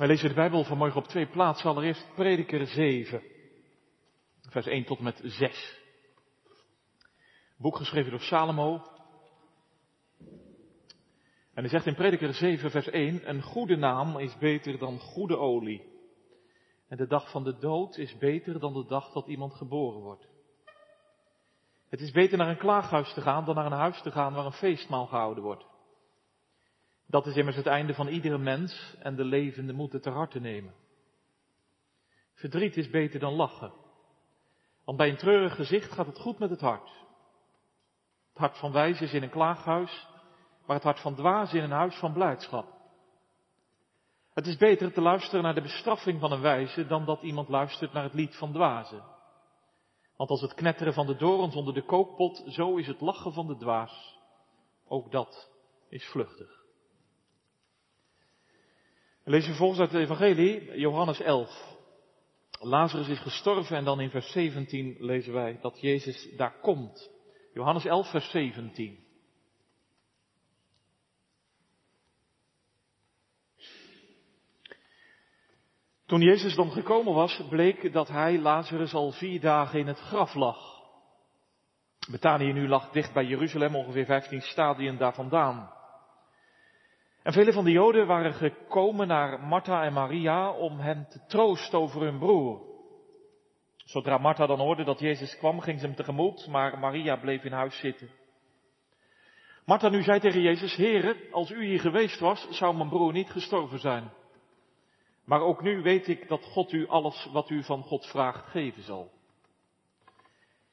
Wij lezen de Bijbel vanmorgen op twee plaatsen. Allereerst Prediker 7, vers 1 tot met 6. Boek geschreven door Salomo. En hij zegt in Prediker 7, vers 1, een goede naam is beter dan goede olie. En de dag van de dood is beter dan de dag dat iemand geboren wordt. Het is beter naar een klaaghuis te gaan dan naar een huis te gaan waar een feestmaal gehouden wordt. Dat is immers het einde van iedere mens en de levende moeten ter harte nemen. Verdriet is beter dan lachen. Want bij een treurig gezicht gaat het goed met het hart. Het hart van wijze is in een klaaghuis, maar het hart van dwaas in een huis van blijdschap. Het is beter te luisteren naar de bestraffing van een wijze dan dat iemand luistert naar het lied van dwazen. Want als het knetteren van de dorens onder de kookpot, zo is het lachen van de dwaas. Ook dat is vluchtig. We lezen vervolgens uit het Evangelie, Johannes 11. Lazarus is gestorven en dan in vers 17 lezen wij dat Jezus daar komt. Johannes 11, vers 17. Toen Jezus dan gekomen was, bleek dat hij, Lazarus, al vier dagen in het graf lag. Betanië nu lag dicht bij Jeruzalem, ongeveer 15 stadien daar vandaan. En vele van de Joden waren gekomen naar Martha en Maria om hen te troosten over hun broer. Zodra Martha dan hoorde dat Jezus kwam, ging ze hem tegemoet, maar Maria bleef in huis zitten. Martha nu zei tegen Jezus, Heere, als u hier geweest was, zou mijn broer niet gestorven zijn. Maar ook nu weet ik dat God u alles wat u van God vraagt geven zal.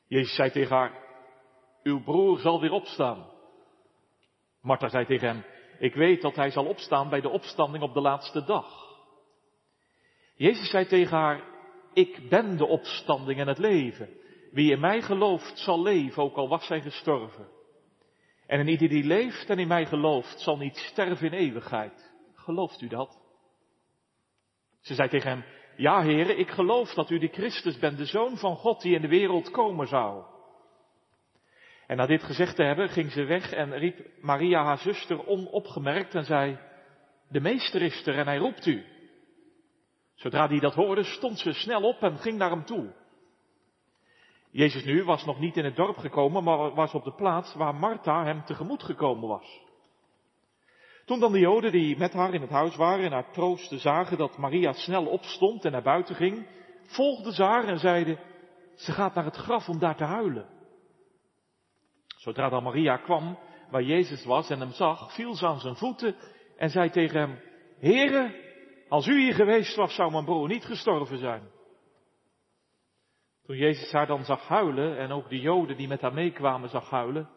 Jezus zei tegen haar, uw broer zal weer opstaan. Martha zei tegen hem, ik weet dat hij zal opstaan bij de opstanding op de laatste dag. Jezus zei tegen haar, ik ben de opstanding en het leven. Wie in mij gelooft zal leven, ook al was hij gestorven. En in ieder die leeft en in mij gelooft, zal niet sterven in eeuwigheid. Gelooft u dat? Ze zei tegen hem, ja heren, ik geloof dat u de Christus bent, de Zoon van God die in de wereld komen zou. En na dit gezegd te hebben, ging ze weg en riep Maria haar zuster onopgemerkt en zei, de meester is er en hij roept u. Zodra die dat hoorde, stond ze snel op en ging naar hem toe. Jezus nu was nog niet in het dorp gekomen, maar was op de plaats waar Martha hem tegemoet gekomen was. Toen dan de Joden die met haar in het huis waren en haar troosten zagen dat Maria snel opstond en naar buiten ging, volgden ze haar en zeiden, ze gaat naar het graf om daar te huilen. Zodra dan Maria kwam waar Jezus was en hem zag, viel ze aan zijn voeten en zei tegen hem, Heere, als u hier geweest was, zou mijn broer niet gestorven zijn. Toen Jezus haar dan zag huilen en ook de Joden die met haar meekwamen zag huilen,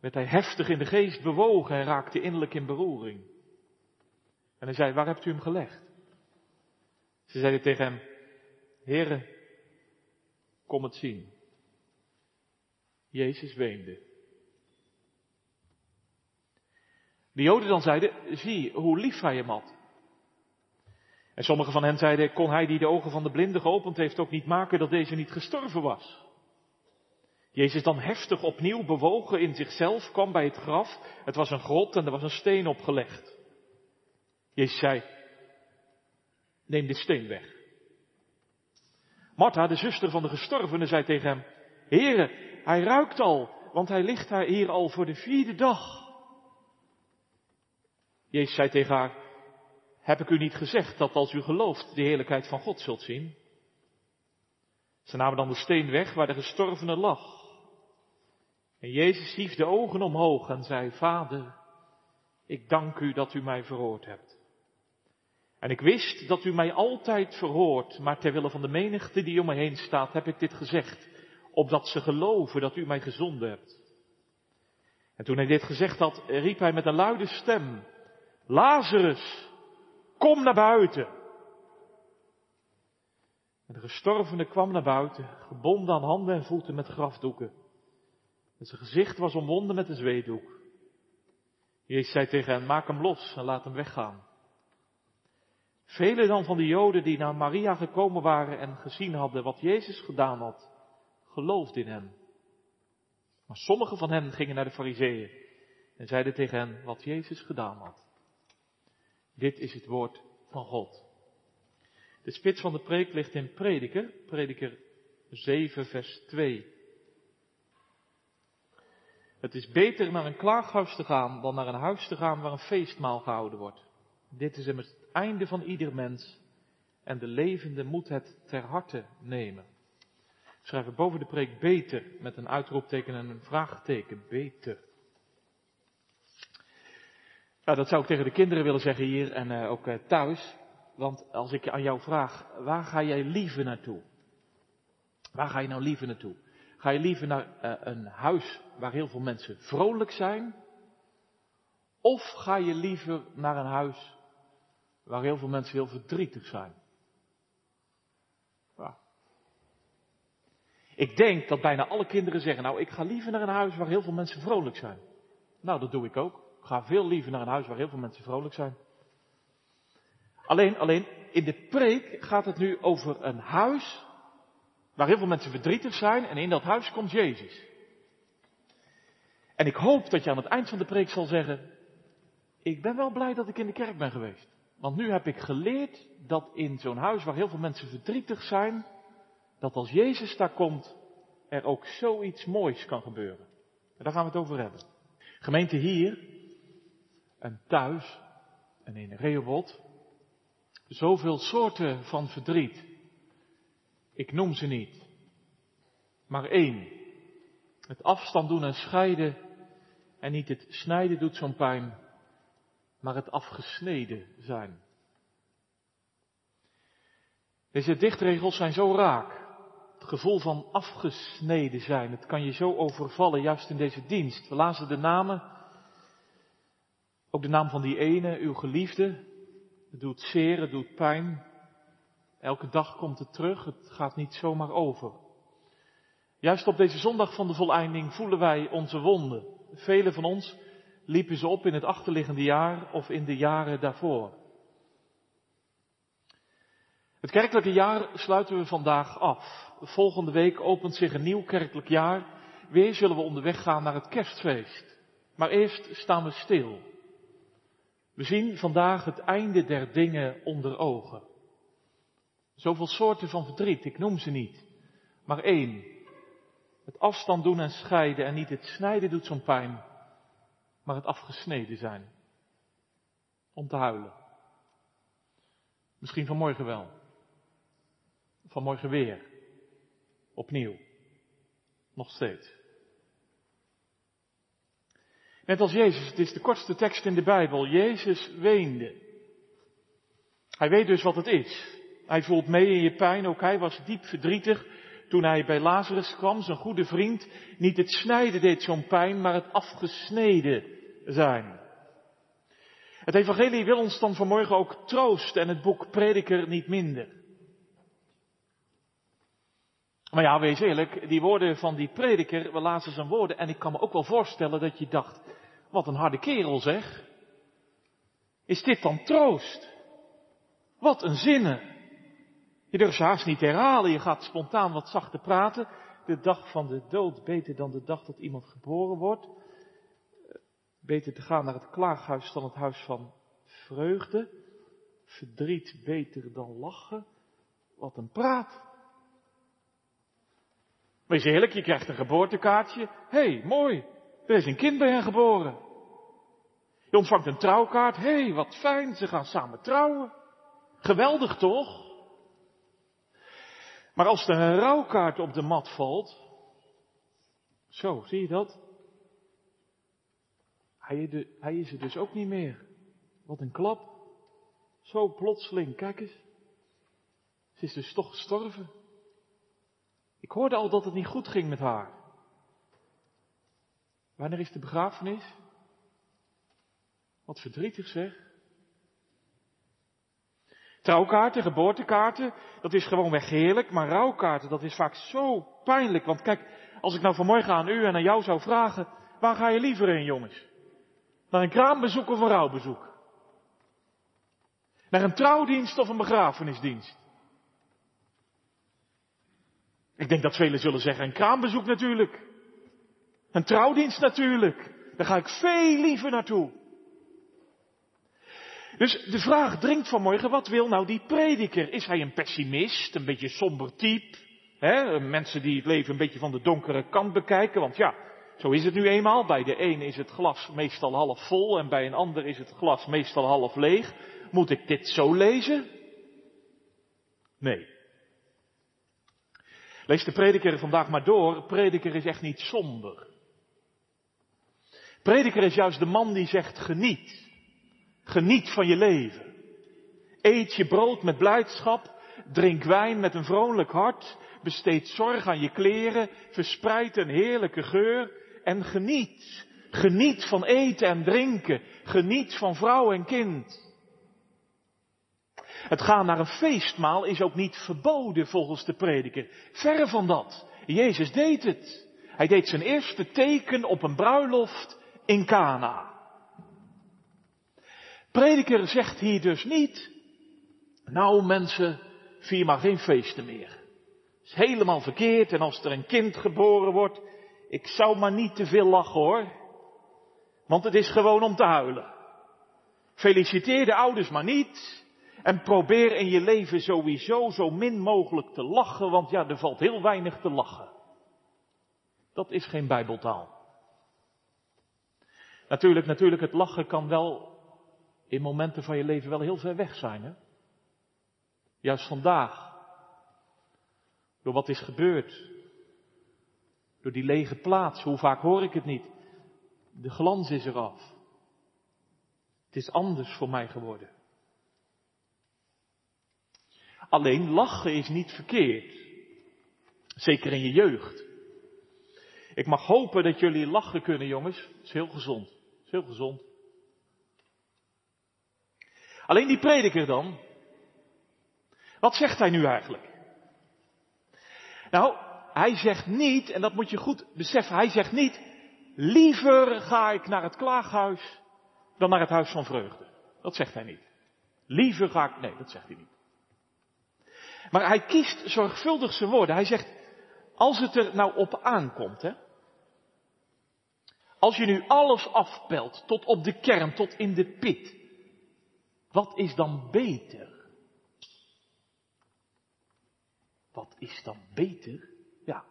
werd hij heftig in de geest bewogen en raakte innerlijk in beroering. En hij zei, waar hebt u hem gelegd? Ze zeiden tegen hem, Heere, kom het zien. Jezus weende. De Joden dan zeiden, zie hoe lief hij hem had. En sommigen van hen zeiden, kon hij die de ogen van de blinde geopend heeft ook niet maken dat deze niet gestorven was? Jezus dan heftig opnieuw bewogen in zichzelf kwam bij het graf. Het was een grot en er was een steen opgelegd. Jezus zei, neem de steen weg. Martha, de zuster van de gestorvene, zei tegen hem, Heere, hij ruikt al, want hij ligt daar hier al voor de vierde dag. Jezus zei tegen haar, heb ik u niet gezegd dat als u gelooft de heerlijkheid van God zult zien? Ze namen dan de steen weg waar de gestorvene lag. En Jezus hief de ogen omhoog en zei, Vader, ik dank u dat u mij verhoord hebt. En ik wist dat u mij altijd verhoort, maar ter wille van de menigte die om me heen staat, heb ik dit gezegd, opdat ze geloven dat u mij gezonden hebt. En toen hij dit gezegd had, riep hij met een luide stem, Lazarus, kom naar buiten. En de gestorvene kwam naar buiten, gebonden aan handen en voeten met grafdoeken. En zijn gezicht was omwonden met een zweedoek. Jezus zei tegen hen, maak hem los en laat hem weggaan. Velen dan van de Joden die naar Maria gekomen waren en gezien hadden wat Jezus gedaan had, geloofden in hem. Maar sommigen van hen gingen naar de fariseeën en zeiden tegen hen wat Jezus gedaan had. Dit is het woord van God. De spits van de preek ligt in Prediker, Prediker 7, vers 2. Het is beter naar een klaaghuis te gaan dan naar een huis te gaan waar een feestmaal gehouden wordt. Dit is het einde van ieder mens en de levende moet het ter harte nemen. Schrijven boven de preek beter met een uitroepteken en een vraagteken. Beter. Nou, dat zou ik tegen de kinderen willen zeggen hier en uh, ook uh, thuis. Want als ik aan jou vraag, waar ga jij liever naartoe? Waar ga je nou liever naartoe? Ga je liever naar uh, een huis waar heel veel mensen vrolijk zijn? Of ga je liever naar een huis waar heel veel mensen heel verdrietig zijn? Ja. Ik denk dat bijna alle kinderen zeggen, nou ik ga liever naar een huis waar heel veel mensen vrolijk zijn. Nou, dat doe ik ook. Ik ga veel liever naar een huis waar heel veel mensen vrolijk zijn. Alleen, alleen, in de preek gaat het nu over een huis waar heel veel mensen verdrietig zijn en in dat huis komt Jezus. En ik hoop dat je aan het eind van de preek zal zeggen, ik ben wel blij dat ik in de kerk ben geweest. Want nu heb ik geleerd dat in zo'n huis waar heel veel mensen verdrietig zijn, dat als Jezus daar komt, er ook zoiets moois kan gebeuren. En daar gaan we het over hebben. Gemeente hier en thuis en in Rehoboth, zoveel soorten van verdriet. Ik noem ze niet. Maar één. Het afstand doen en scheiden. En niet het snijden doet zo'n pijn, maar het afgesneden zijn. Deze dichtregels zijn zo raak. Gevoel van afgesneden zijn, het kan je zo overvallen, juist in deze dienst. We lazen de namen, ook de naam van die ene, uw geliefde. Het doet zeer, het doet pijn. Elke dag komt het terug, het gaat niet zomaar over. Juist op deze zondag van de voleinding voelen wij onze wonden. Velen van ons liepen ze op in het achterliggende jaar of in de jaren daarvoor. Het kerkelijke jaar sluiten we vandaag af. Volgende week opent zich een nieuw kerkelijk jaar. Weer zullen we onderweg gaan naar het kerstfeest. Maar eerst staan we stil. We zien vandaag het einde der dingen onder ogen. Zoveel soorten van verdriet, ik noem ze niet. Maar één. Het afstand doen en scheiden en niet het snijden doet zo'n pijn. Maar het afgesneden zijn. Om te huilen. Misschien vanmorgen wel. Vanmorgen weer. Opnieuw. Nog steeds. Net als Jezus, het is de kortste tekst in de Bijbel. Jezus weende. Hij weet dus wat het is. Hij voelt mee in je pijn, ook hij was diep verdrietig toen hij bij Lazarus kwam, zijn goede vriend. Niet het snijden deed zo'n pijn, maar het afgesneden zijn. Het evangelie wil ons dan vanmorgen ook troosten en het boek Prediker niet minder. Maar ja, wees eerlijk, die woorden van die prediker, we lazen zijn woorden en ik kan me ook wel voorstellen dat je dacht, wat een harde kerel zeg. Is dit dan troost? Wat een zinnen. Je durft ze haast niet herhalen, je gaat spontaan wat zachter praten. De dag van de dood beter dan de dag dat iemand geboren wordt. Beter te gaan naar het klaaghuis dan het huis van vreugde. Verdriet beter dan lachen. Wat een praat. Wees eerlijk, je krijgt een geboortekaartje. Hé, hey, mooi. Er is een kind bij hen geboren. Je ontvangt een trouwkaart. Hé, hey, wat fijn, ze gaan samen trouwen. Geweldig toch? Maar als er een rouwkaart op de mat valt, zo, zie je dat? Hij, hij is er dus ook niet meer. Wat een klap. Zo plotseling, kijk eens. Ze is dus toch gestorven. Ik hoorde al dat het niet goed ging met haar. Wanneer is de begrafenis? Wat verdrietig zeg. Trouwkaarten, geboortekaarten, dat is gewoon weg heerlijk, maar rouwkaarten, dat is vaak zo pijnlijk. Want kijk, als ik nou vanmorgen aan u en aan jou zou vragen, waar ga je liever in, jongens? Naar een kraambezoek of een rouwbezoek? Naar een trouwdienst of een begrafenisdienst? Ik denk dat velen zullen zeggen, een kraambezoek natuurlijk. Een trouwdienst natuurlijk. Daar ga ik veel liever naartoe. Dus de vraag dringt vanmorgen, wat wil nou die prediker? Is hij een pessimist, een beetje somber type? Hè? Mensen die het leven een beetje van de donkere kant bekijken, want ja, zo is het nu eenmaal. Bij de een is het glas meestal half vol en bij een ander is het glas meestal half leeg. Moet ik dit zo lezen? Nee. Lees de prediker vandaag maar door. Prediker is echt niet somber. Prediker is juist de man die zegt geniet. Geniet van je leven. Eet je brood met blijdschap. Drink wijn met een vrolijk hart. Besteed zorg aan je kleren. Verspreid een heerlijke geur. En geniet. Geniet van eten en drinken. Geniet van vrouw en kind. Het gaan naar een feestmaal is ook niet verboden volgens de prediker. Verre van dat. Jezus deed het. Hij deed zijn eerste teken op een bruiloft in Cana. Prediker zegt hier dus niet, nou mensen, vier maar geen feesten meer. Dat is helemaal verkeerd en als er een kind geboren wordt, ik zou maar niet te veel lachen hoor. Want het is gewoon om te huilen. Feliciteer de ouders maar niet. En probeer in je leven sowieso zo min mogelijk te lachen, want ja, er valt heel weinig te lachen. Dat is geen bijbeltaal. Natuurlijk, natuurlijk, het lachen kan wel in momenten van je leven wel heel ver weg zijn. Hè? Juist vandaag. Door wat is gebeurd. Door die lege plaats. Hoe vaak hoor ik het niet? De glans is eraf. Het is anders voor mij geworden. Alleen lachen is niet verkeerd. Zeker in je jeugd. Ik mag hopen dat jullie lachen kunnen, jongens. Dat is heel gezond. Dat is heel gezond. Alleen die prediker dan. Wat zegt hij nu eigenlijk? Nou, hij zegt niet, en dat moet je goed beseffen, hij zegt niet, liever ga ik naar het klaaghuis dan naar het huis van vreugde. Dat zegt hij niet. Liever ga ik, nee, dat zegt hij niet. Maar hij kiest zorgvuldig zijn woorden. Hij zegt, als het er nou op aankomt, hè. Als je nu alles afpelt tot op de kern, tot in de pit. Wat is dan beter? Wat is dan beter? Ja.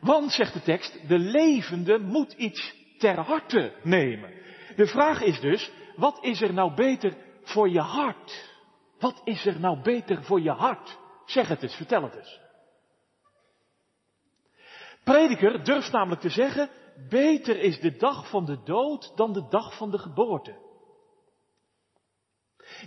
Want, zegt de tekst, de levende moet iets ter harte nemen. De vraag is dus, wat is er nou beter voor je hart? Wat is er nou beter voor je hart? Zeg het eens, vertel het eens. Prediker durft namelijk te zeggen, beter is de dag van de dood dan de dag van de geboorte.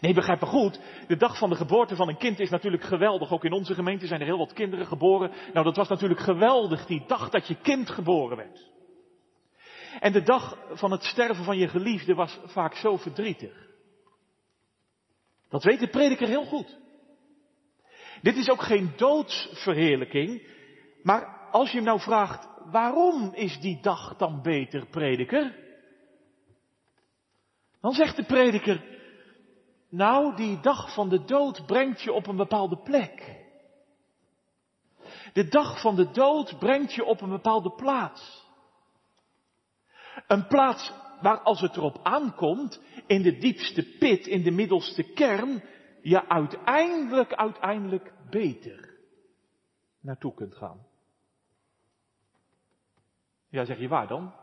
Nee, begrijp me goed. De dag van de geboorte van een kind is natuurlijk geweldig. Ook in onze gemeente zijn er heel wat kinderen geboren. Nou, dat was natuurlijk geweldig, die dag dat je kind geboren werd. En de dag van het sterven van je geliefde was vaak zo verdrietig. Dat weet de prediker heel goed. Dit is ook geen doodsverheerlijking, maar als je hem nou vraagt, waarom is die dag dan beter, prediker? Dan zegt de prediker, nou, die dag van de dood brengt je op een bepaalde plek. De dag van de dood brengt je op een bepaalde plaats. Een plaats waar als het erop aankomt, in de diepste pit, in de middelste kern, je uiteindelijk, uiteindelijk beter naartoe kunt gaan. Ja, zeg je waar dan?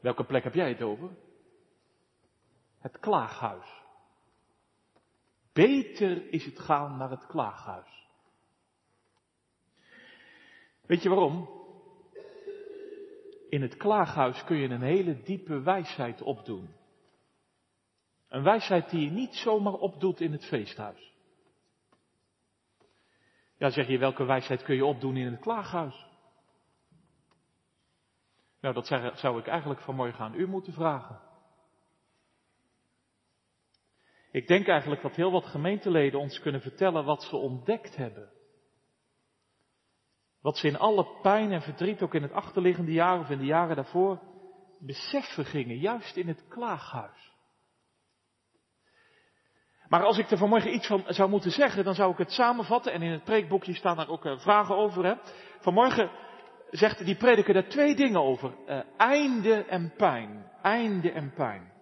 Welke plek heb jij het over? Het klaaghuis. Beter is het gaan naar het klaaghuis. Weet je waarom? In het klaaghuis kun je een hele diepe wijsheid opdoen. Een wijsheid die je niet zomaar opdoet in het feesthuis. Ja, zeg je, welke wijsheid kun je opdoen in het klaaghuis? Nou, dat zou ik eigenlijk vanmorgen aan u moeten vragen. Ik denk eigenlijk dat heel wat gemeenteleden ons kunnen vertellen wat ze ontdekt hebben. Wat ze in alle pijn en verdriet, ook in het achterliggende jaar of in de jaren daarvoor, beseffen gingen, juist in het klaaghuis. Maar als ik er vanmorgen iets van zou moeten zeggen, dan zou ik het samenvatten. En in het preekboekje staan daar ook uh, vragen over. Hè. Vanmorgen zegt die prediker daar twee dingen over. Uh, einde en pijn. Einde en pijn.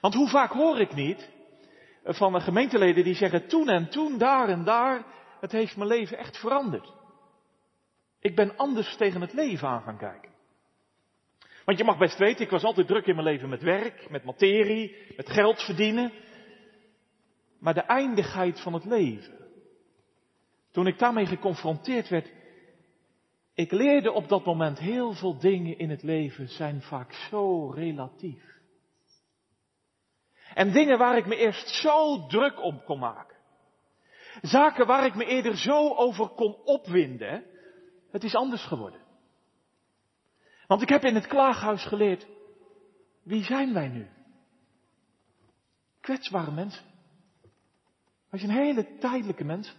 Want hoe vaak hoor ik niet van de gemeenteleden die zeggen toen en toen, daar en daar, het heeft mijn leven echt veranderd. Ik ben anders tegen het leven aan gaan kijken. Want je mag best weten, ik was altijd druk in mijn leven met werk, met materie, met geld verdienen. Maar de eindigheid van het leven. Toen ik daarmee geconfronteerd werd, ik leerde op dat moment heel veel dingen in het leven zijn vaak zo relatief. En dingen waar ik me eerst zo druk om kon maken. Zaken waar ik me eerder zo over kon opwinden. Het is anders geworden. Want ik heb in het klaaghuis geleerd, wie zijn wij nu? Kwetsbare mensen. Wij zijn hele tijdelijke mensen.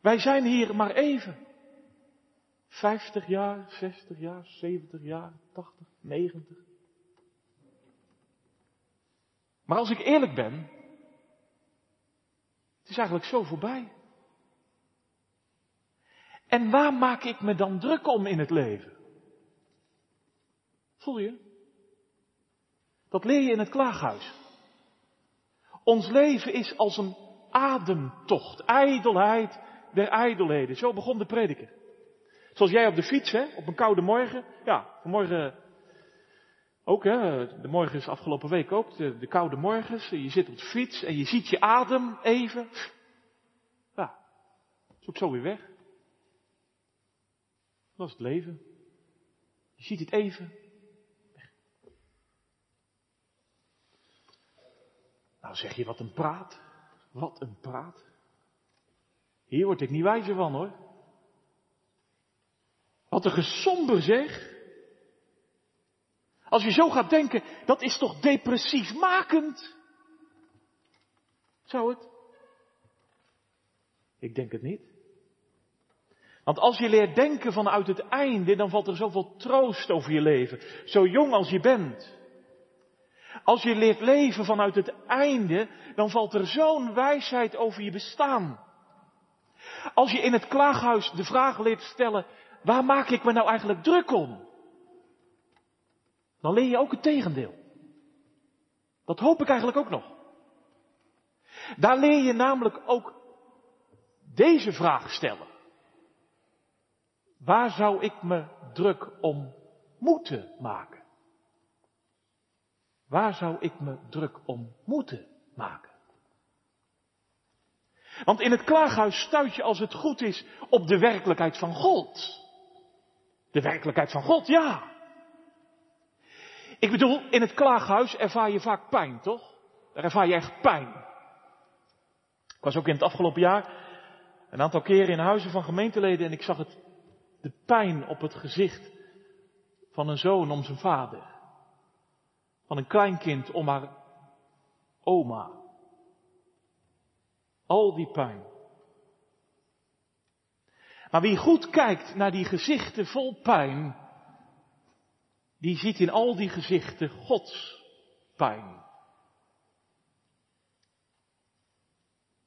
Wij zijn hier maar even. 50 jaar, 60 jaar, 70 jaar, 80, 90. Maar als ik eerlijk ben, is eigenlijk zo voorbij. En waar maak ik me dan druk om in het leven? Voel je? Dat leer je in het klaaghuis. Ons leven is als een ademtocht, ijdelheid der ijdelheden. Zo begon de prediker. Zoals jij op de fiets, hè, op een koude morgen. Ja, vanmorgen ook, hè, de morgen is afgelopen week ook, de, de koude morgens. Je zit op de fiets en je ziet je adem even. Ja, is ook zo weer weg. Dat is het leven. Je ziet het even. Nou zeg je, wat een praat. Wat een praat. Hier word ik niet wijzer van hoor. Wat een gesomber zeg. Als je zo gaat denken, dat is toch depressief makend? Zou het? Ik denk het niet. Want als je leert denken vanuit het einde, dan valt er zoveel troost over je leven. Zo jong als je bent. Als je leert leven vanuit het einde, dan valt er zo'n wijsheid over je bestaan. Als je in het klaaghuis de vraag leert stellen, waar maak ik me nou eigenlijk druk om? Dan leer je ook het tegendeel. Dat hoop ik eigenlijk ook nog. Daar leer je namelijk ook deze vraag stellen. Waar zou ik me druk om moeten maken? Waar zou ik me druk om moeten maken? Want in het klaaghuis stuit je als het goed is op de werkelijkheid van God. De werkelijkheid van God, ja. Ik bedoel, in het klaaghuis ervaar je vaak pijn, toch? Daar ervaar je echt pijn. Ik was ook in het afgelopen jaar een aantal keren in huizen van gemeenteleden en ik zag het, de pijn op het gezicht van een zoon om zijn vader. Van een kleinkind om haar oma. Al die pijn. Maar wie goed kijkt naar die gezichten vol pijn, die ziet in al die gezichten Gods pijn.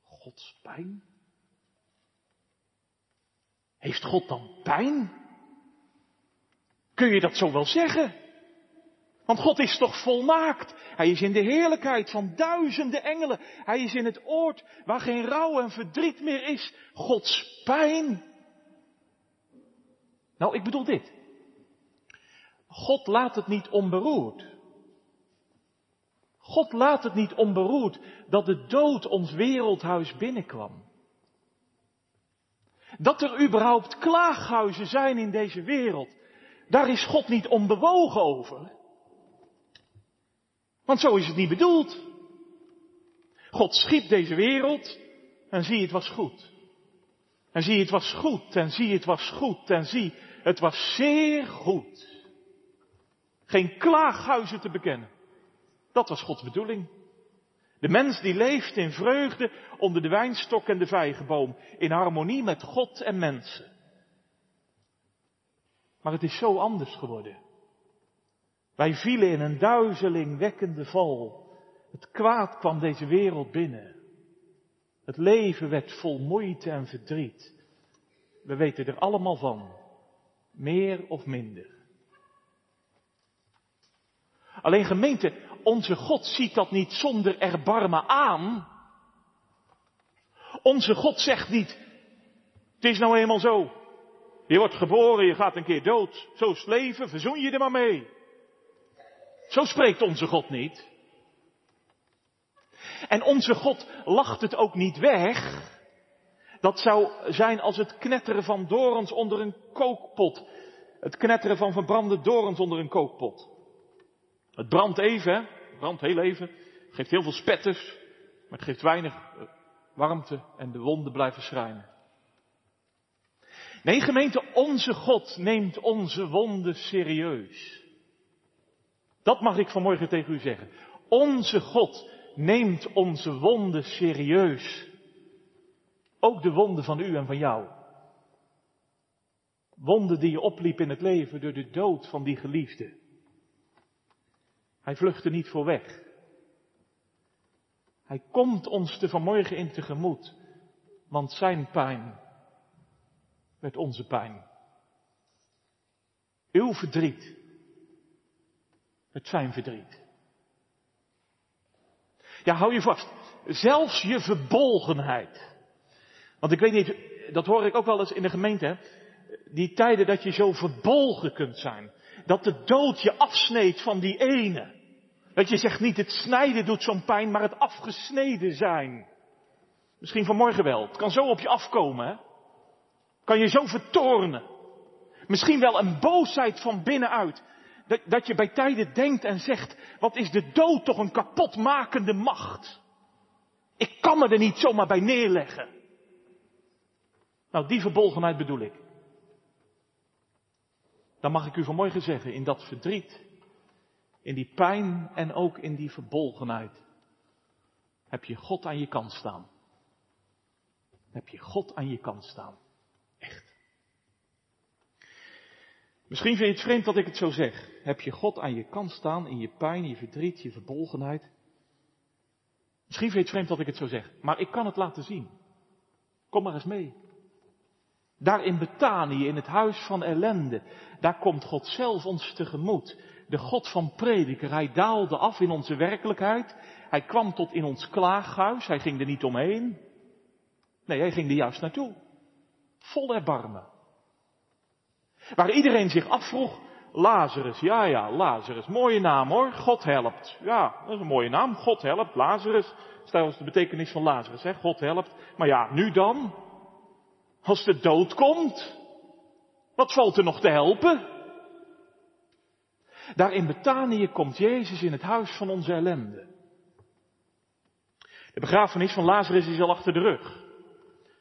Gods pijn? Heeft God dan pijn? Kun je dat zo wel zeggen? Want God is toch volmaakt. Hij is in de heerlijkheid van duizenden engelen. Hij is in het oord waar geen rouw en verdriet meer is. Gods pijn. Nou, ik bedoel dit. God laat het niet onberoerd. God laat het niet onberoerd dat de dood ons wereldhuis binnenkwam. Dat er überhaupt klaaghuizen zijn in deze wereld, daar is God niet onbewogen over. Want zo is het niet bedoeld. God schiep deze wereld en zie het was goed. En zie het was goed en zie het was goed en zie het was zeer goed. Geen klaaghuizen te bekennen. Dat was Gods bedoeling. De mens die leeft in vreugde onder de wijnstok en de vijgenboom, in harmonie met God en mensen. Maar het is zo anders geworden. Wij vielen in een duizelingwekkende val. Het kwaad kwam deze wereld binnen. Het leven werd vol moeite en verdriet. We weten er allemaal van. Meer of minder. Alleen gemeente, onze God ziet dat niet zonder erbarmen aan. Onze God zegt niet, het is nou eenmaal zo. Je wordt geboren, je gaat een keer dood. Zo is leven, verzoen je er maar mee. Zo spreekt onze God niet. En onze God lacht het ook niet weg. Dat zou zijn als het knetteren van dorens onder een kookpot. Het knetteren van verbrande dorens onder een kookpot. Het brandt even? Het brandt heel even. Het geeft heel veel spetters. Maar het geeft weinig eh, warmte en de wonden blijven schrijnen. Nee, gemeente, onze God neemt onze wonden serieus. Dat mag ik vanmorgen tegen u zeggen. Onze God neemt onze wonden serieus. Ook de wonden van u en van jou. Wonden die je opliep in het leven door de dood van die geliefde. Hij vluchtte niet voor weg. Hij komt ons te vanmorgen in tegemoet, want zijn pijn werd onze pijn. Uw verdriet werd zijn verdriet. Ja, hou je vast. Zelfs je verbolgenheid. Want ik weet niet, dat hoor ik ook wel eens in de gemeente. Die tijden dat je zo verbolgen kunt zijn. Dat de dood je afsneed van die ene. Dat je zegt niet het snijden doet zo'n pijn, maar het afgesneden zijn. Misschien vanmorgen wel. Het kan zo op je afkomen. Hè? Kan je zo vertoornen. Misschien wel een boosheid van binnenuit. Dat, dat je bij tijden denkt en zegt, wat is de dood toch een kapotmakende macht. Ik kan me er niet zomaar bij neerleggen. Nou, die verbolgenheid bedoel ik. Dan mag ik u vanmorgen zeggen, in dat verdriet, in die pijn en ook in die verbolgenheid, heb je God aan je kant staan. Heb je God aan je kant staan. Echt. Misschien vind je het vreemd dat ik het zo zeg. Heb je God aan je kant staan in je pijn, je verdriet, je verbolgenheid? Misschien vind je het vreemd dat ik het zo zeg, maar ik kan het laten zien. Kom maar eens mee. Daar in Betanië, in het huis van ellende, daar komt God zelf ons tegemoet. De God van prediker, hij daalde af in onze werkelijkheid. Hij kwam tot in ons klaaghuis, hij ging er niet omheen. Nee, hij ging er juist naartoe. Vol erbarmen. Waar iedereen zich afvroeg, Lazarus, ja ja, Lazarus, mooie naam hoor, God helpt. Ja, dat is een mooie naam, God helpt, Lazarus. Dat is de betekenis van Lazarus, hè? God helpt. Maar ja, nu dan? Als de dood komt, wat valt er nog te helpen? Daar in Betanië komt Jezus in het huis van onze ellende. De begrafenis van Lazarus is al achter de rug.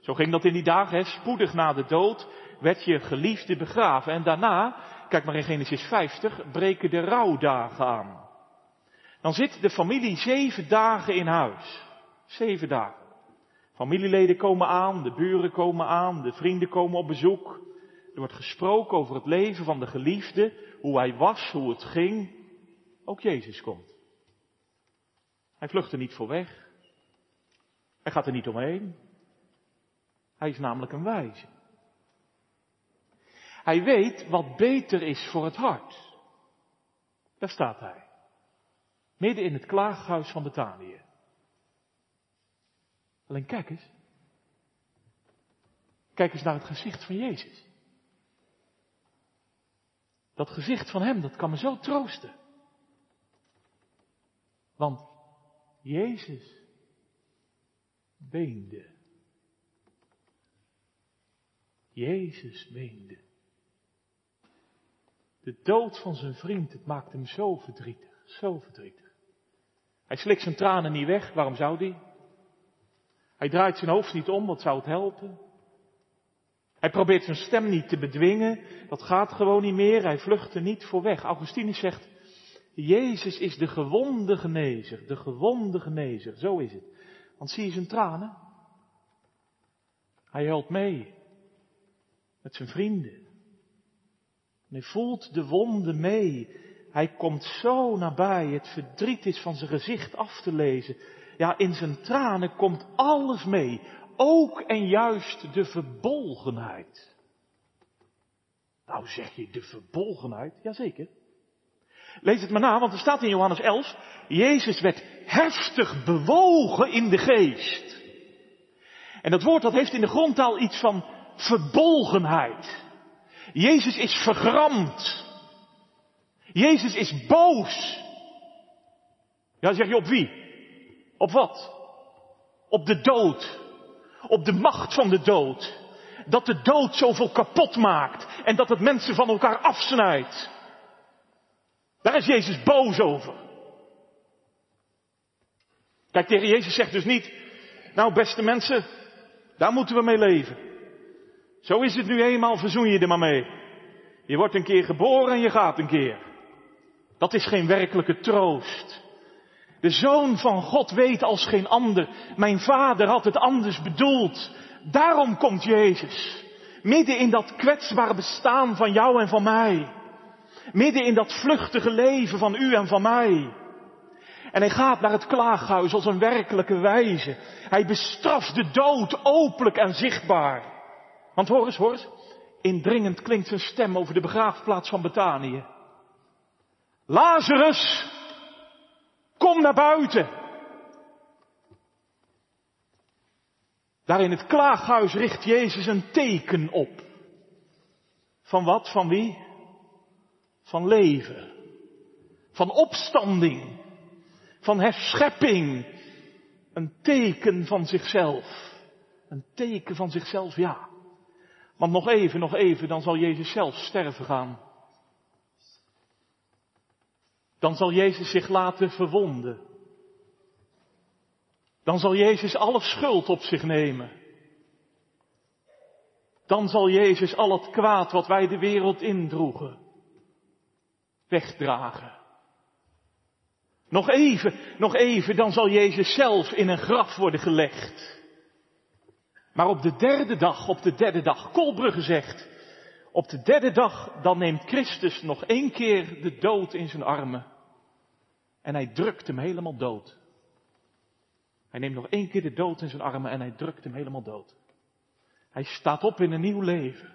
Zo ging dat in die dagen, spoedig na de dood werd je geliefde begraven. En daarna, kijk maar in Genesis 50, breken de rouwdagen aan. Dan zit de familie zeven dagen in huis. Zeven dagen. Familieleden komen aan, de buren komen aan, de vrienden komen op bezoek. Er wordt gesproken over het leven van de geliefde, hoe hij was, hoe het ging. Ook Jezus komt. Hij vlucht er niet voor weg. Hij gaat er niet omheen. Hij is namelijk een wijze. Hij weet wat beter is voor het hart. Daar staat hij. Midden in het klaaghuis van Betanië. Alleen kijk eens. Kijk eens naar het gezicht van Jezus. Dat gezicht van Hem, dat kan me zo troosten. Want Jezus weende. Jezus weende. De dood van zijn vriend, het maakt hem zo verdrietig, zo verdrietig. Hij slikt zijn tranen niet weg, waarom zou hij? Hij draait zijn hoofd niet om, wat zou het helpen? Hij probeert zijn stem niet te bedwingen, dat gaat gewoon niet meer, hij vlucht er niet voor weg. Augustinus zegt, Jezus is de gewonde genezer, de gewonde genezer, zo is het. Want zie je zijn tranen? Hij helpt mee met zijn vrienden. hij voelt de wonden mee. Hij komt zo nabij. Het verdriet is van zijn gezicht af te lezen. Ja, in zijn tranen komt alles mee. Ook en juist de verbolgenheid. Nou zeg je de verbolgenheid? Jazeker. Lees het maar na, want er staat in Johannes 11, Jezus werd heftig bewogen in de geest. En dat woord dat heeft in de grondtaal iets van verbolgenheid. Jezus is vergramd. Jezus is boos. Ja, zeg je op wie? Op wat? Op de dood. Op de macht van de dood. Dat de dood zoveel kapot maakt en dat het mensen van elkaar afsnijdt. Daar is Jezus boos over. Kijk, tegen Jezus zegt dus niet, nou beste mensen, daar moeten we mee leven. Zo is het nu eenmaal, verzoen je er maar mee. Je wordt een keer geboren en je gaat een keer. Dat is geen werkelijke troost. De Zoon van God weet als geen ander, mijn Vader had het anders bedoeld. Daarom komt Jezus. Midden in dat kwetsbare bestaan van jou en van mij. Midden in dat vluchtige leven van u en van mij. En hij gaat naar het klaaghuis als een werkelijke wijze. Hij bestraft de dood openlijk en zichtbaar. Want hoor eens, hoor eens. Indringend klinkt zijn stem over de begraafplaats van Betanië. Lazarus, kom naar buiten. Daar in het klaaghuis richt Jezus een teken op. Van wat? Van wie? Van leven. Van opstanding. Van herschepping. Een teken van zichzelf. Een teken van zichzelf, ja. Want nog even, nog even, dan zal Jezus zelf sterven gaan. Dan zal Jezus zich laten verwonden. Dan zal Jezus alle schuld op zich nemen. Dan zal Jezus al het kwaad wat wij de wereld indroegen, wegdragen. Nog even, nog even, dan zal Jezus zelf in een graf worden gelegd. Maar op de derde dag, op de derde dag, Kolbrugge zegt, op de derde dag, dan neemt Christus nog één keer de dood in zijn armen. En hij drukt hem helemaal dood. Hij neemt nog één keer de dood in zijn armen en hij drukt hem helemaal dood. Hij staat op in een nieuw leven.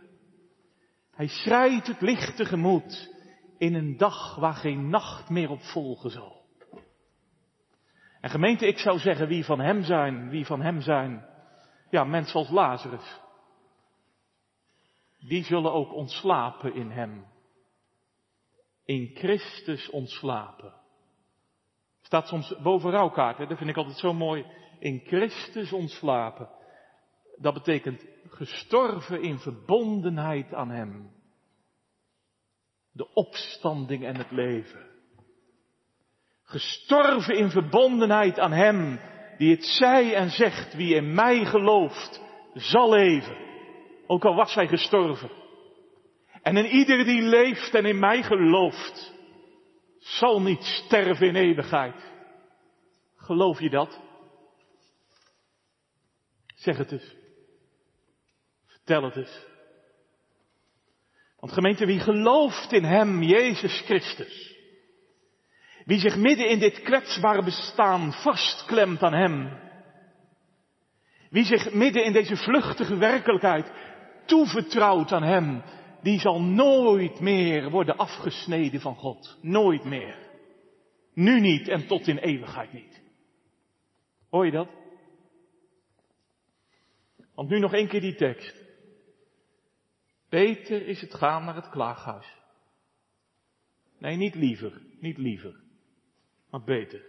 Hij schrijdt het licht tegemoet in een dag waar geen nacht meer op volgen zal. En gemeente, ik zou zeggen, wie van hem zijn, wie van hem zijn, ja, mensen als Lazarus, die zullen ook ontslapen in hem. In Christus ontslapen. Staat soms boven rouwkaarten, dat vind ik altijd zo mooi. In Christus ontslapen. Dat betekent gestorven in verbondenheid aan Hem. De opstanding en het leven. Gestorven in verbondenheid aan Hem, die het zei en zegt, wie in mij gelooft, zal leven. Ook al was hij gestorven. En in ieder die leeft en in mij gelooft, zal niet sterven in eeuwigheid. Geloof je dat? Zeg het eens. Vertel het eens. Want gemeente, wie gelooft in Hem, Jezus Christus, wie zich midden in dit kwetsbare bestaan vastklemt aan Hem, wie zich midden in deze vluchtige werkelijkheid toevertrouwt aan Hem, die zal nooit meer worden afgesneden van God. Nooit meer. Nu niet en tot in eeuwigheid niet. Hoor je dat? Want nu nog één keer die tekst. Beter is het gaan naar het klaaghuis. Nee, niet liever, niet liever, maar beter.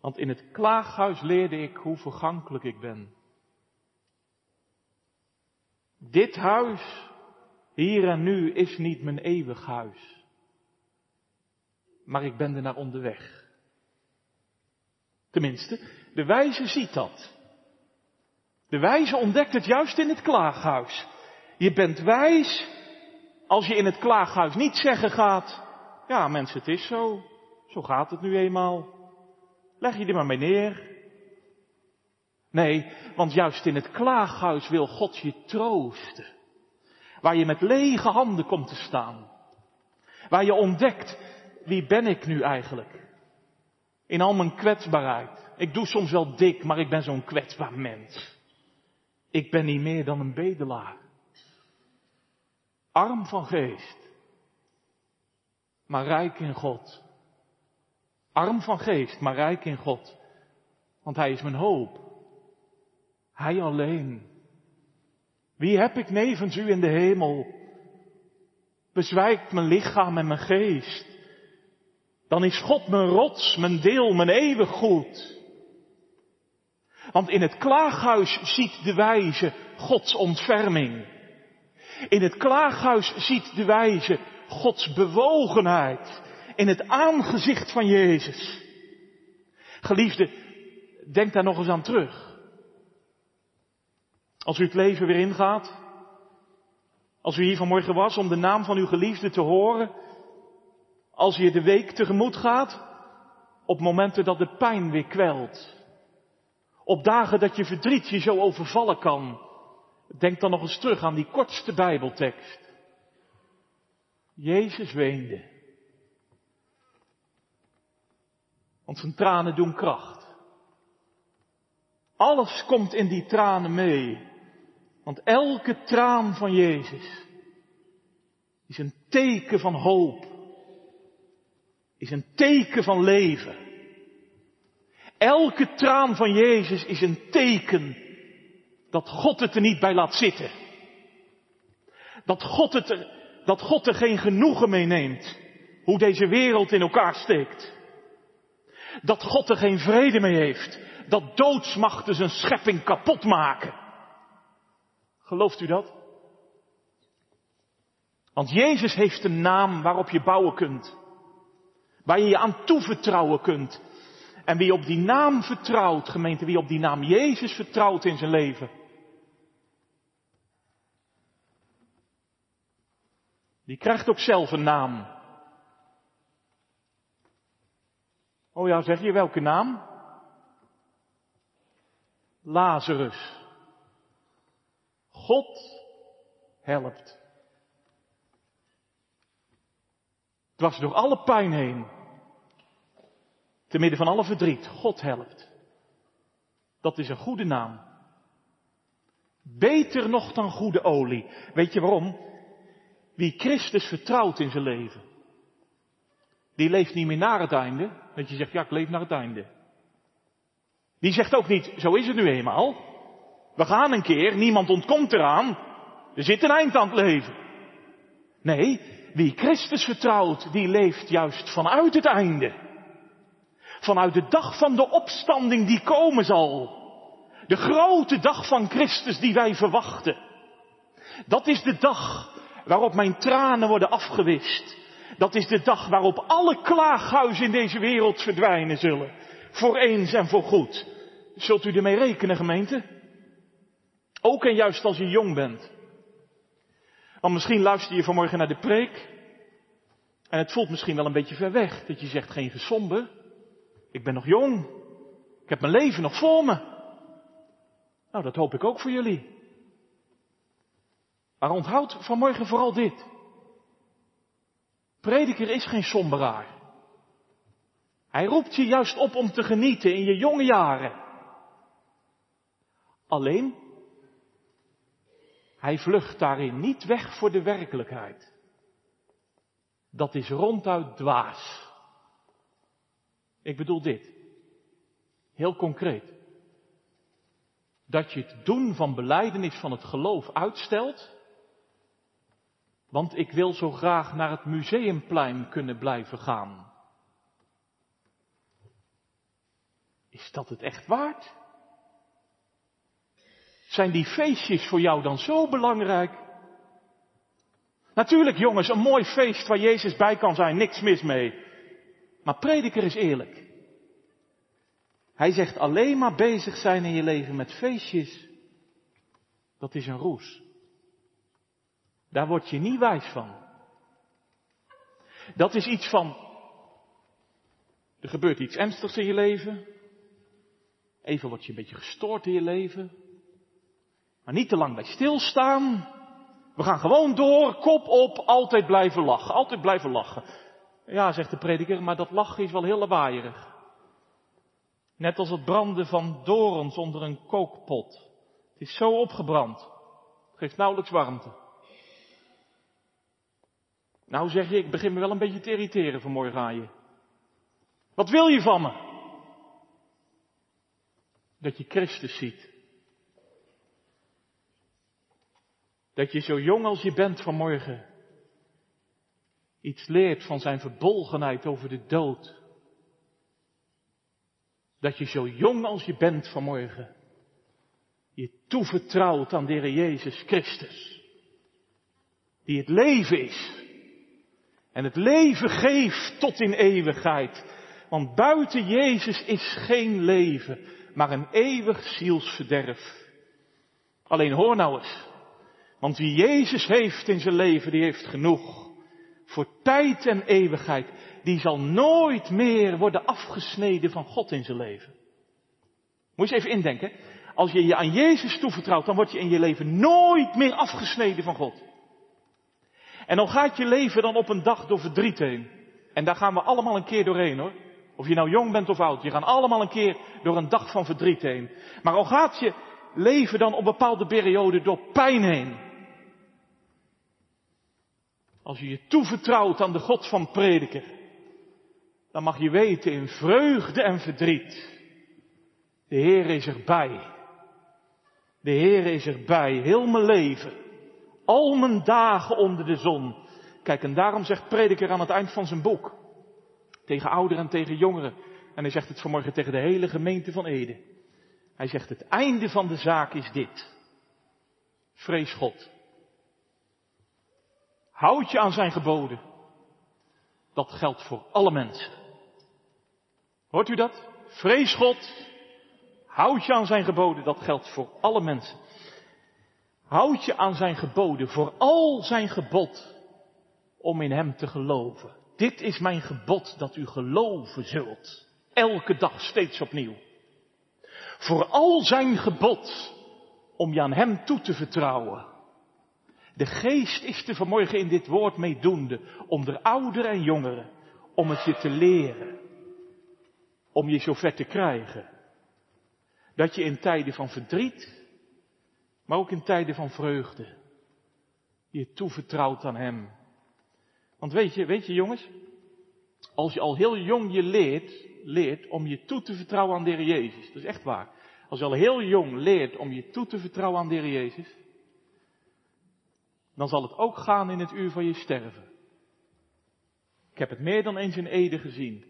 Want in het klaaghuis leerde ik hoe vergankelijk ik ben. Dit huis hier en nu is niet mijn eeuwig huis. Maar ik ben er naar onderweg. Tenminste, de wijze ziet dat. De wijze ontdekt het juist in het klaaghuis. Je bent wijs als je in het klaaghuis niet zeggen gaat, ja mensen het is zo, zo gaat het nu eenmaal. Leg je er maar mee neer. Nee, want juist in het klaaghuis wil God je troosten. Waar je met lege handen komt te staan. Waar je ontdekt, wie ben ik nu eigenlijk? In al mijn kwetsbaarheid. Ik doe soms wel dik, maar ik ben zo'n kwetsbaar mens. Ik ben niet meer dan een bedelaar. Arm van geest. maar rijk in God. Arm van geest, maar rijk in God. Want Hij is mijn hoop. Hij alleen. Wie heb ik nevens u in de hemel? Bezwijkt mijn lichaam en mijn geest. Dan is God mijn rots, mijn deel, mijn eeuwig goed. Want in het klaaghuis ziet de wijze Gods ontferming. In het klaaghuis ziet de wijze Gods bewogenheid. In het aangezicht van Jezus. Geliefde, denk daar nog eens aan terug. Als u het leven weer ingaat. Als u hier vanmorgen was om de naam van uw geliefde te horen. Als je de week tegemoet gaat. Op momenten dat de pijn weer kwelt. Op dagen dat je verdriet je zo overvallen kan. Denk dan nog eens terug aan die kortste Bijbeltekst. Jezus weende. Want zijn tranen doen kracht. Alles komt in die tranen mee. Want elke traan van Jezus is een teken van hoop. Is een teken van leven. Elke traan van Jezus is een teken dat God het er niet bij laat zitten. Dat God, het er, dat God er geen genoegen mee neemt. Hoe deze wereld in elkaar steekt. Dat God er geen vrede mee heeft. Dat doodsmachten zijn schepping kapot maken. Gelooft u dat? Want Jezus heeft een naam waarop je bouwen kunt. Waar je je aan toevertrouwen kunt. En wie op die naam vertrouwt, gemeente, wie op die naam Jezus vertrouwt in zijn leven. Die krijgt ook zelf een naam. Oh ja, zeg je welke naam? Lazarus. God helpt. Dwars door alle pijn heen. Te midden van alle verdriet. God helpt. Dat is een goede naam. Beter nog dan goede olie. Weet je waarom? Wie Christus vertrouwt in zijn leven. Die leeft niet meer naar het einde. Dat je zegt, ja, ik leef naar het einde. Die zegt ook niet, zo is het nu eenmaal. We gaan een keer, niemand ontkomt eraan. Er zit een eind aan het leven. Nee, wie Christus vertrouwt, die leeft juist vanuit het einde. Vanuit de dag van de opstanding die komen zal. De grote dag van Christus die wij verwachten. Dat is de dag waarop mijn tranen worden afgewist. Dat is de dag waarop alle klaaghuizen in deze wereld verdwijnen zullen. Voor eens en voor goed. Zult u ermee rekenen, gemeente? Ook en juist als je jong bent. Want misschien luister je vanmorgen naar de preek. En het voelt misschien wel een beetje ver weg. Dat je zegt geen gesombe. Ik ben nog jong. Ik heb mijn leven nog voor me. Nou, dat hoop ik ook voor jullie. Maar onthoud vanmorgen vooral dit. Prediker is geen somberaar. Hij roept je juist op om te genieten in je jonge jaren. Alleen, hij vlucht daarin niet weg voor de werkelijkheid. Dat is ronduit dwaas. Ik bedoel dit. Heel concreet. Dat je het doen van beleidenis van het geloof uitstelt. Want ik wil zo graag naar het museumplein kunnen blijven gaan. Is dat het echt waard? Zijn die feestjes voor jou dan zo belangrijk? Natuurlijk jongens, een mooi feest waar Jezus bij kan zijn, niks mis mee. Maar prediker is eerlijk. Hij zegt alleen maar bezig zijn in je leven met feestjes. Dat is een roes. Daar word je niet wijs van. Dat is iets van, er gebeurt iets ernstigs in je leven. Even word je een beetje gestoord in je leven. Maar niet te lang bij stilstaan. We gaan gewoon door, kop op, altijd blijven lachen, altijd blijven lachen. Ja, zegt de prediker, maar dat lachen is wel heel lawaaierig. Net als het branden van dorens onder een kookpot. Het is zo opgebrand. Het geeft nauwelijks warmte. Nou zeg je, ik begin me wel een beetje te irriteren vanmorgen aan je. Wat wil je van me? Dat je Christus ziet. Dat je zo jong als je bent vanmorgen iets leert van zijn verbolgenheid over de dood. Dat je zo jong als je bent vanmorgen je toevertrouwt aan de Heer Jezus Christus. Die het leven is. En het leven geeft tot in eeuwigheid. Want buiten Jezus is geen leven, maar een eeuwig zielsverderf. Alleen hoor nou eens. Want wie Jezus heeft in zijn leven, die heeft genoeg. Voor tijd en eeuwigheid. Die zal nooit meer worden afgesneden van God in zijn leven. Moet je eens even indenken. Als je je aan Jezus toevertrouwt, dan word je in je leven nooit meer afgesneden van God. En dan gaat je leven dan op een dag door verdriet heen. En daar gaan we allemaal een keer doorheen hoor. Of je nou jong bent of oud, je gaat allemaal een keer door een dag van verdriet heen. Maar al gaat je leven dan op bepaalde perioden door pijn heen. Als je je toevertrouwt aan de God van prediker, dan mag je weten in vreugde en verdriet. De Heer is erbij. De Heer is erbij, heel mijn leven. Al mijn dagen onder de zon. Kijk, en daarom zegt prediker aan het eind van zijn boek. Tegen ouderen en tegen jongeren. En hij zegt het vanmorgen tegen de hele gemeente van Ede. Hij zegt het einde van de zaak is dit. Vrees God. Houd je aan zijn geboden. Dat geldt voor alle mensen. Hoort u dat? Vrees God. Houd je aan zijn geboden, dat geldt voor alle mensen. Houd je aan zijn geboden, vooral zijn gebod, om in hem te geloven. Dit is mijn gebod dat u geloven zult. Elke dag steeds opnieuw. Vooral zijn gebod om je aan hem toe te vertrouwen. De geest is te vanmorgen in dit woord meedoende, onder ouderen en jongeren, om het je te leren. Om je zover te krijgen. Dat je in tijden van verdriet, maar ook in tijden van vreugde, je toevertrouwt aan Hem. Want weet je, weet je jongens, als je al heel jong je leert, leert om je toe te vertrouwen aan de Jezus, dat is echt waar. Als je al heel jong leert om je toe te vertrouwen aan de Jezus, dan zal het ook gaan in het uur van je sterven. Ik heb het meer dan eens in Ede gezien.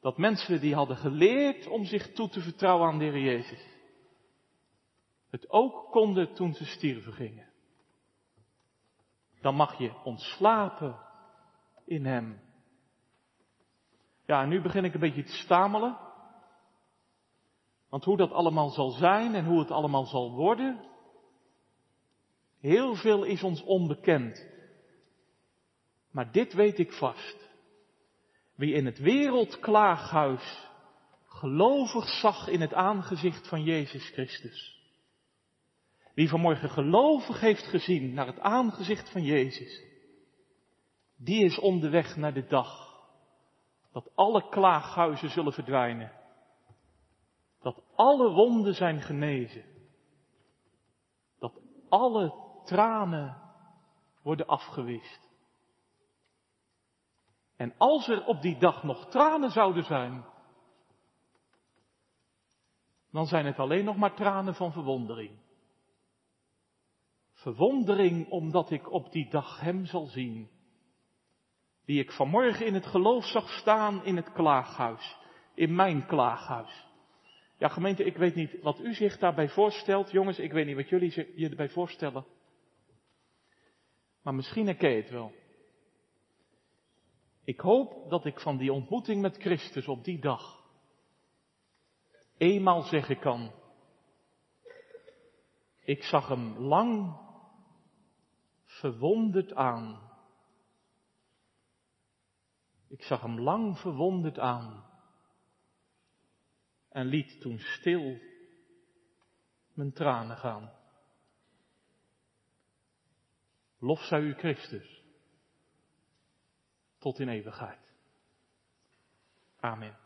Dat mensen die hadden geleerd om zich toe te vertrouwen aan de Heer Jezus, het ook konden toen ze stierven gingen. Dan mag je ontslapen in Hem. Ja, en nu begin ik een beetje te stamelen. Want hoe dat allemaal zal zijn en hoe het allemaal zal worden, heel veel is ons onbekend. Maar dit weet ik vast. Wie in het wereldklaaghuis gelovig zag in het aangezicht van Jezus Christus. Wie vanmorgen gelovig heeft gezien naar het aangezicht van Jezus. Die is onderweg naar de dag dat alle klaaghuizen zullen verdwijnen. Dat alle wonden zijn genezen. Dat alle tranen worden afgewist. En als er op die dag nog tranen zouden zijn, dan zijn het alleen nog maar tranen van verwondering. Verwondering omdat ik op die dag Hem zal zien, die ik vanmorgen in het geloof zag staan in het klaaghuis, in mijn klaaghuis. Ja, gemeente, ik weet niet wat u zich daarbij voorstelt. Jongens, ik weet niet wat jullie je erbij voorstellen. Maar misschien herken je het wel. Ik hoop dat ik van die ontmoeting met Christus op die dag eenmaal zeggen kan. Ik zag hem lang verwonderd aan. Ik zag hem lang verwonderd aan. En liet toen stil mijn tranen gaan. Lof zij u Christus tot in eeuwigheid. Amen.